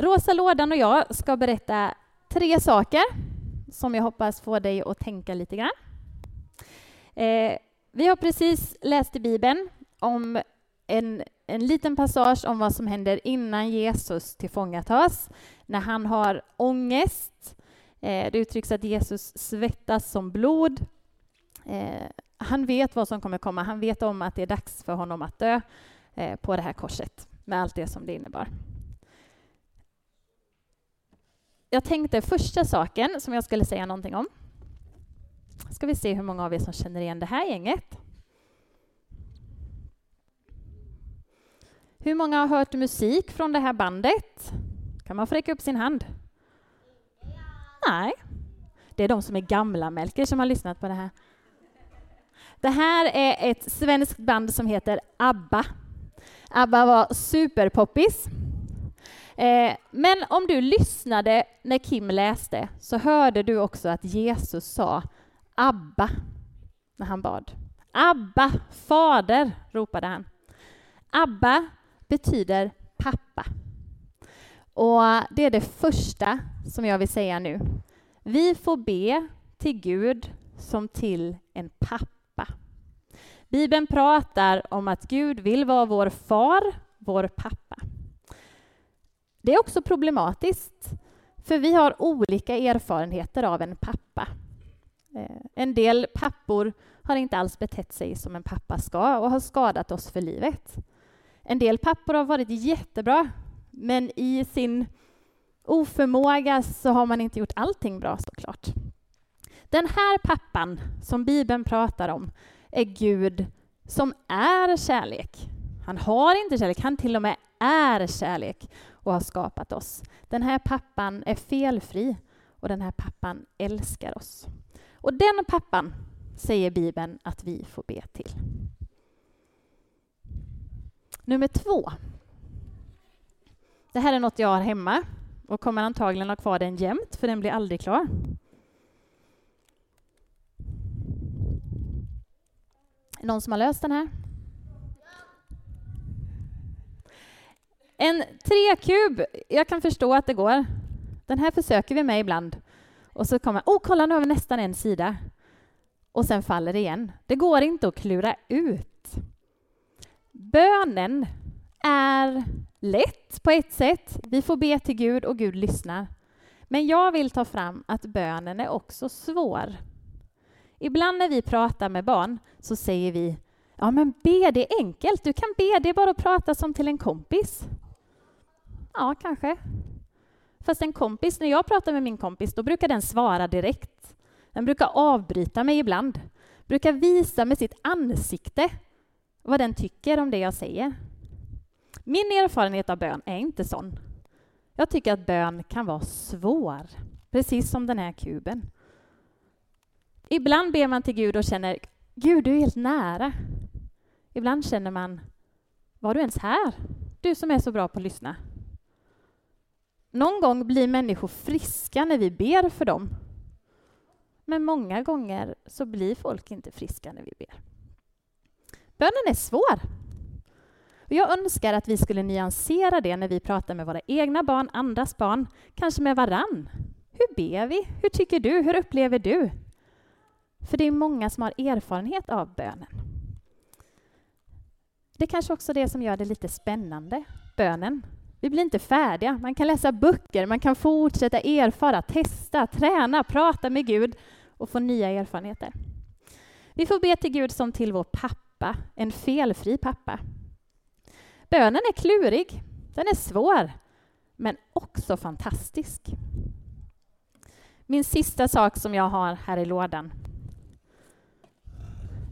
Rosa lådan och jag ska berätta tre saker som jag hoppas får dig att tänka lite grann. Eh, vi har precis läst i Bibeln om en, en liten passage om vad som händer innan Jesus tillfångatas, när han har ångest. Eh, det uttrycks att Jesus svettas som blod. Eh, han vet vad som kommer komma. Han vet om att det är dags för honom att dö eh, på det här korset, med allt det som det innebar. Jag tänkte första saken som jag skulle säga någonting om. Ska vi se hur många av er som känner igen det här gänget. Hur många har hört musik från det här bandet? Kan man få räcka upp sin hand? Nej. Det är de som är gamla, Melker, som har lyssnat på det här. Det här är ett svenskt band som heter ABBA. ABBA var superpoppis. Eh, men om du lyssnade när Kim läste så hörde du också att Jesus sa Abba när han bad. Abba, Fader, ropade han. Abba betyder pappa. Och det är det första som jag vill säga nu. Vi får be till Gud som till en pappa. Bibeln pratar om att Gud vill vara vår far, vår pappa. Det är också problematiskt, för vi har olika erfarenheter av en pappa. Eh, en del pappor har inte alls betett sig som en pappa ska och har skadat oss för livet. En del pappor har varit jättebra, men i sin oförmåga så har man inte gjort allting bra såklart. Den här pappan som Bibeln pratar om är Gud som är kärlek. Han har inte kärlek, han till och med är kärlek och har skapat oss. Den här pappan är felfri och den här pappan älskar oss. Och den pappan säger Bibeln att vi får be till. Nummer två. Det här är något jag har hemma och kommer antagligen ha kvar den jämt, för den blir aldrig klar. Någon som har löst den här? En trekub, jag kan förstå att det går. Den här försöker vi med ibland. Och så kommer oh kolla nu har vi nästan en sida. Och sen faller det igen. Det går inte att klura ut. Bönen är lätt på ett sätt. Vi får be till Gud och Gud lyssnar. Men jag vill ta fram att bönen är också svår. Ibland när vi pratar med barn så säger vi Ja, men be, det är enkelt. Du kan be, det är bara att prata som till en kompis. Ja, kanske. Fast en kompis, när jag pratar med min kompis, då brukar den svara direkt. Den brukar avbryta mig ibland. Brukar visa med sitt ansikte vad den tycker om det jag säger. Min erfarenhet av bön är inte sån. Jag tycker att bön kan vara svår, precis som den här kuben. Ibland ber man till Gud och känner Gud, du är helt nära. Ibland känner man, var du ens här? Du som är så bra på att lyssna. Någon gång blir människor friska när vi ber för dem. Men många gånger så blir folk inte friska när vi ber. Bönen är svår. Jag önskar att vi skulle nyansera det när vi pratar med våra egna barn, andras barn, kanske med varann. Hur ber vi? Hur tycker du? Hur upplever du? För det är många som har erfarenhet av bönen. Det är kanske också det som gör det lite spännande, bönen. Vi blir inte färdiga. Man kan läsa böcker, man kan fortsätta erfara, testa, träna, prata med Gud och få nya erfarenheter. Vi får be till Gud som till vår pappa, en felfri pappa. Bönen är klurig, den är svår, men också fantastisk. Min sista sak som jag har här i lådan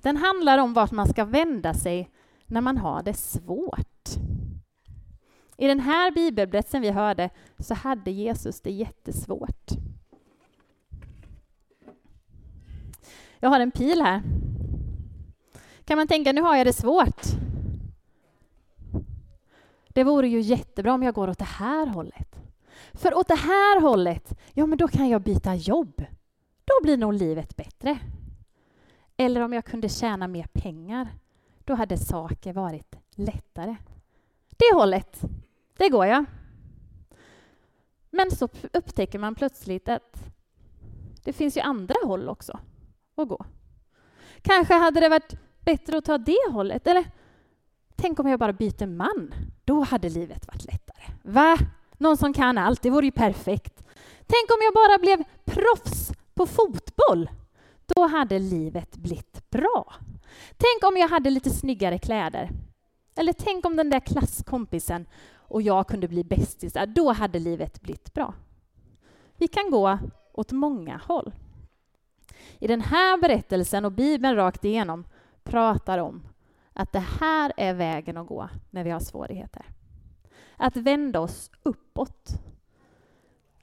den handlar om vart man ska vända sig när man har det svårt. I den här bibelberättelsen vi hörde så hade Jesus det jättesvårt. Jag har en pil här. Kan man tänka, nu har jag det svårt. Det vore ju jättebra om jag går åt det här hållet. För åt det här hållet, ja men då kan jag byta jobb. Då blir nog livet bättre. Eller om jag kunde tjäna mer pengar. Då hade saker varit lättare. Det hållet, det går jag. Men så upptäcker man plötsligt att det finns ju andra håll också att gå. Kanske hade det varit bättre att ta det hållet. Eller tänk om jag bara byter man. Då hade livet varit lättare. Va? Någon som kan allt, det vore ju perfekt. Tänk om jag bara blev proffs på fotboll. Då hade livet blivit bra. Tänk om jag hade lite snyggare kläder. Eller tänk om den där klasskompisen och jag kunde bli bästisar. Då hade livet blivit bra. Vi kan gå åt många håll. I den här berättelsen och Bibeln rakt igenom pratar om att det här är vägen att gå när vi har svårigheter. Att vända oss uppåt.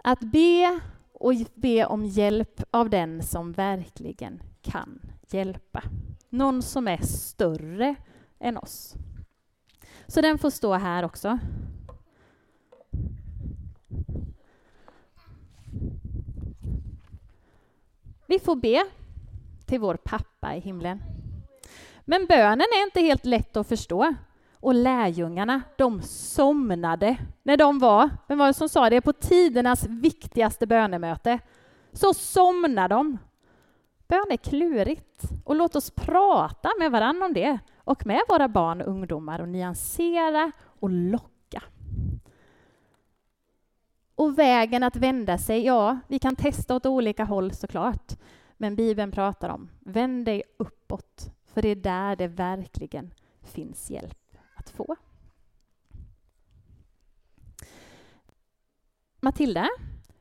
Att be och be om hjälp av den som verkligen kan hjälpa. Någon som är större än oss. Så den får stå här också. Vi får be till vår pappa i himlen. Men bönen är inte helt lätt att förstå. Och lärjungarna, de somnade när de var, vem var det som sa det, på tidernas viktigaste bönemöte. Så somnade de. Bön är klurigt och låt oss prata med varandra om det och med våra barn och ungdomar och nyansera och locka. Och vägen att vända sig, ja, vi kan testa åt olika håll såklart. Men Bibeln pratar om, vänd dig uppåt, för det är där det verkligen finns hjälp att få. Matilda,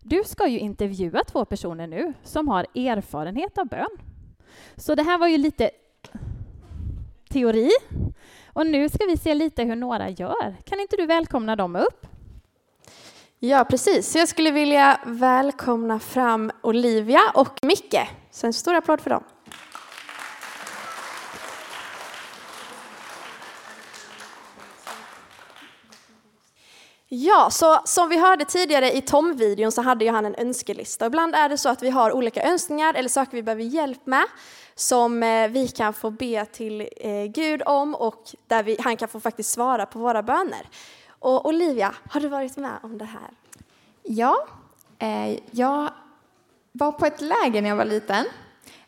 du ska ju intervjua två personer nu som har erfarenhet av bön. Så det här var ju lite teori. Och nu ska vi se lite hur några gör. Kan inte du välkomna dem upp? Ja, precis. Jag skulle vilja välkomna fram Olivia och Micke. Så en stor applåd för dem. Ja, så som vi hörde tidigare i Tom-videon så hade ju han en önskelista. Ibland är det så att vi har olika önskningar eller saker vi behöver hjälp med som eh, vi kan få be till eh, Gud om och där vi, han kan få faktiskt svara på våra böner. Och Olivia, har du varit med om det här? Ja, eh, jag var på ett läger när jag var liten.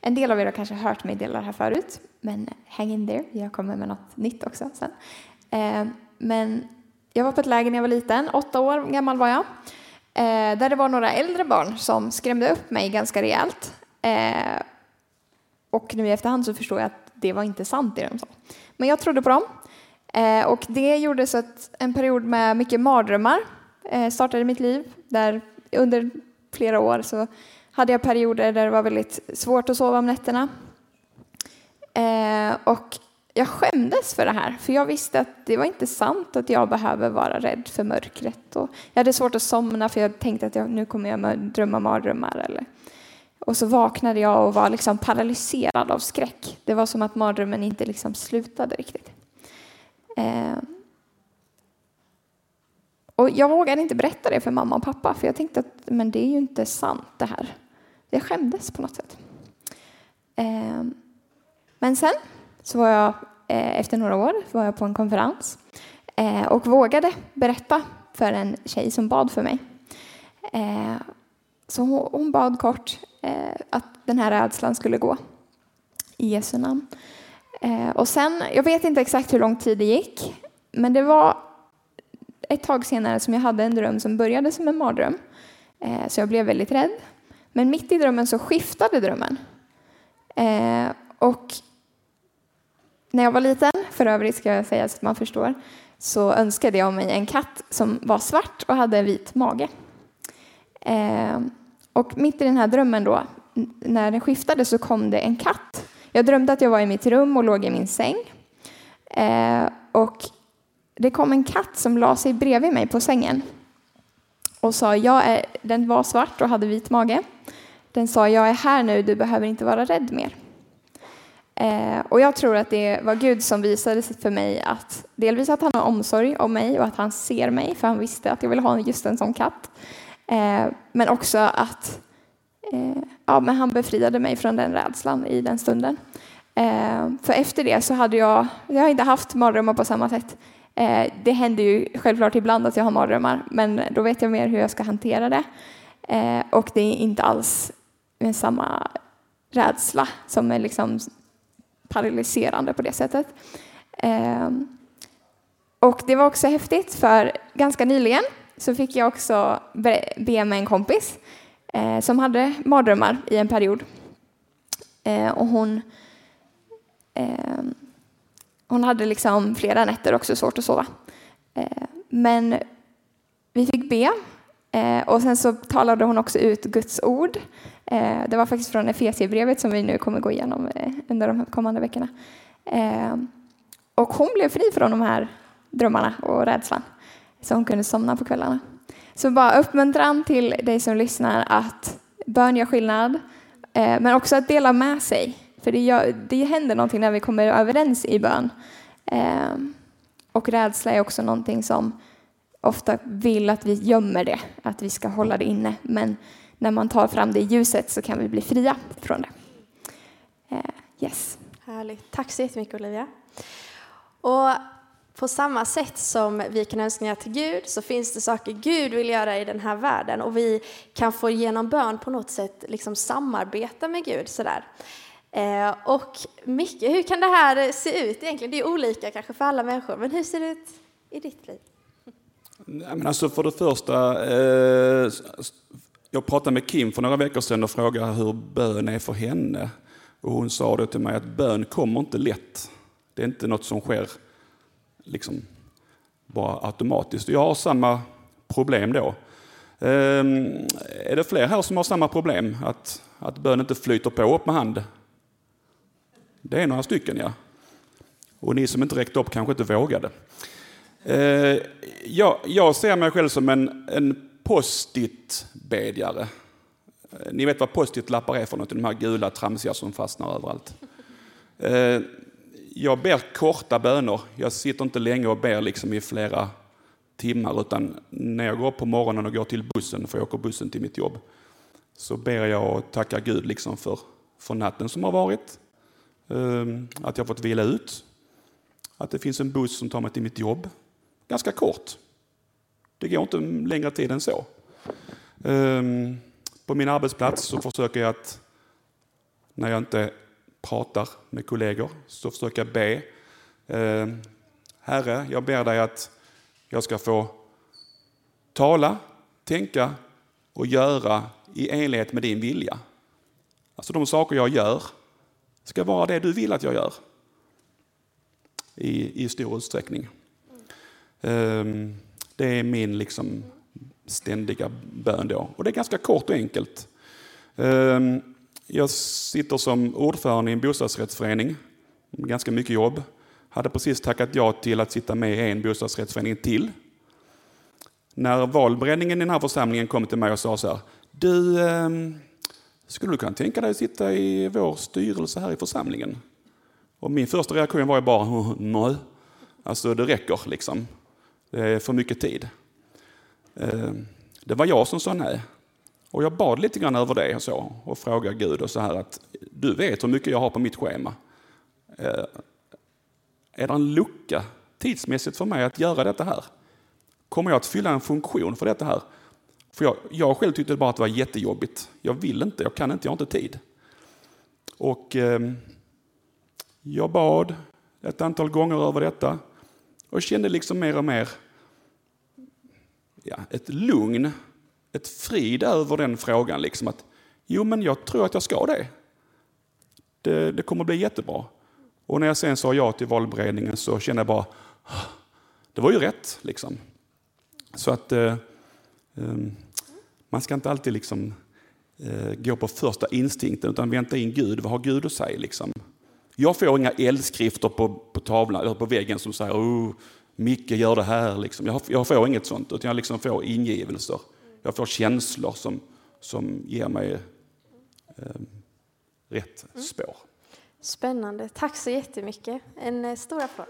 En del av er har kanske hört mig dela det här förut, men hang in there, jag kommer med något nytt också sen. Eh, men jag var på ett läger när jag var liten, åtta år gammal var jag, eh, där det var några äldre barn som skrämde upp mig ganska rejält. Eh, och nu i efterhand så förstår jag att det var inte sant det de sa. Men jag trodde på dem. Eh, och det gjorde så att en period med mycket mardrömmar eh, startade i mitt liv. Där under flera år så hade jag perioder där det var väldigt svårt att sova om nätterna. Eh, och jag skämdes för det här, för jag visste att det var inte sant att jag behöver vara rädd för mörkret. Och jag hade svårt att somna för jag tänkte att jag, nu kommer jag drömma mardrömmar. Eller. Och så vaknade jag och var liksom paralyserad av skräck. Det var som att mardrömmen inte liksom slutade riktigt. Eh, och jag vågade inte berätta det för mamma och pappa för jag tänkte att men det är ju inte sant det här. Jag skämdes på något sätt. Eh, men sen så var jag eh, efter några år var jag på en konferens eh, och vågade berätta för en tjej som bad för mig. Eh, så hon, bad kort att den här rädslan skulle gå i Jesu namn. Och sen, jag vet inte exakt hur lång tid det gick, men det var ett tag senare som jag hade en dröm som började som en mardröm. Så jag blev väldigt rädd. Men mitt i drömmen så skiftade drömmen. Och när jag var liten, för övrigt ska jag säga så att man förstår, så önskade jag mig en katt som var svart och hade en vit mage. Eh, och mitt i den här drömmen då, när den skiftade så kom det en katt. Jag drömde att jag var i mitt rum och låg i min säng. Eh, och det kom en katt som la sig bredvid mig på sängen och sa, jag är, den var svart och hade vit mage. Den sa, jag är här nu, du behöver inte vara rädd mer. Eh, och jag tror att det var Gud som visade för mig att delvis att han har omsorg om mig och att han ser mig, för han visste att jag ville ha just en sån katt. Eh, men också att eh, ja, men han befriade mig från den rädslan i den stunden. Eh, för efter det så hade jag, jag har inte haft mardrömmar på samma sätt eh, det händer ju självklart ibland att jag har mardrömmar, men då vet jag mer hur jag ska hantera det. Eh, och det är inte alls med samma rädsla som är liksom paralyserande på det sättet. Ehm, och det var också häftigt, för ganska nyligen så fick jag också be med en kompis eh, som hade mardrömmar i en period. Eh, och hon, ehm, hon hade liksom flera nätter också svårt att sova. Eh, men vi fick be och sen så talade hon också ut Guds ord. Eh, det var faktiskt från Efesierbrevet som vi nu kommer gå igenom eh, under de kommande veckorna. Eh, och hon blev fri från de här drömmarna och rädslan så hon kunde somna på kvällarna. Så bara uppmuntran till dig som lyssnar att bön gör skillnad, eh, men också att dela med sig. För det, gör, det händer någonting när vi kommer överens i bön. Eh, och rädsla är också någonting som ofta vill att vi gömmer det, att vi ska hålla det inne. Men när man tar fram det i ljuset så kan vi bli fria från det. Eh, yes. Härligt. Tack så jättemycket Olivia. Och på samma sätt som vi kan önska till Gud så finns det saker Gud vill göra i den här världen och vi kan få genom bön på något sätt liksom samarbeta med Gud. Sådär. Eh, och Micke, hur kan det här se ut egentligen? Det är olika kanske för alla människor, men hur ser det ut i ditt liv? Nej, men alltså för det första, eh, jag pratade med Kim för några veckor sedan och frågade hur bön är för henne. Och hon sa då till mig att bön kommer inte lätt. Det är inte något som sker liksom bara automatiskt. Jag har samma problem då. Ehm, är det fler här som har samma problem? Att, att bön inte flyter på upp med hand? Det är några stycken, ja. Och ni som inte räckte upp kanske inte vågade. Ehm, jag, jag ser mig själv som en, en post-it-bedjare. Eh, ni vet vad post-it-lappar är för något, de här gula tramsiga som fastnar överallt. Eh, jag ber korta böner. Jag sitter inte länge och ber liksom i flera timmar, utan när jag går upp på morgonen och går till bussen, för jag åker bussen till mitt jobb, så ber jag och tackar Gud liksom för, för natten som har varit. Ehm, att jag fått vila ut. Att det finns en buss som tar mig till mitt jobb. Ganska kort. Det går inte längre tid än så. Ehm, på min arbetsplats så försöker jag att när jag inte pratar med kollegor så försöker jag be. Ehm, Herre, jag ber dig att jag ska få tala, tänka och göra i enlighet med din vilja. Alltså de saker jag gör ska vara det du vill att jag gör. I, i stor utsträckning. Um, det är min liksom ständiga bön då. Och det är ganska kort och enkelt. Ehm, jag sitter som ordförande i en bostadsrättsförening, ganska mycket jobb. Hade precis tackat ja till att sitta med i en bostadsrättsförening till. När valberedningen i den här församlingen kom till mig och sa så här, du, ehm, skulle du kunna tänka dig att sitta i vår styrelse här i församlingen? Och min första reaktion var ju bara, nej, alltså det räcker liksom. Det är för mycket tid. Eh, det var jag som sa nej. Och jag bad lite grann över det och så och frågade Gud och så här att du vet hur mycket jag har på mitt schema. Eh, är det en lucka tidsmässigt för mig att göra detta här? Kommer jag att fylla en funktion för detta här? För jag, jag själv tyckte bara att det var jättejobbigt. Jag vill inte, jag kan inte, jag har inte tid. Och eh, jag bad ett antal gånger över detta och kände liksom mer och mer ja, ett lugn ett frid över den frågan. Liksom att, jo, men jag tror att jag ska det. Det, det kommer bli jättebra. Och när jag sen sa ja till valberedningen så kände jag bara, det var ju rätt. Liksom. Så att eh, eh, man ska inte alltid liksom, eh, gå på första instinkten utan vänta in Gud. Vad har Gud att säga? Liksom? Jag får inga eldskrifter på, på tavlan eller på väggen som säger oh, Micke gör det här. Liksom. Jag, jag får inget sånt utan jag liksom får ingivelser. Jag får känslor som, som ger mig eh, rätt mm. spår. Spännande. Tack så jättemycket. En eh, stor applåd.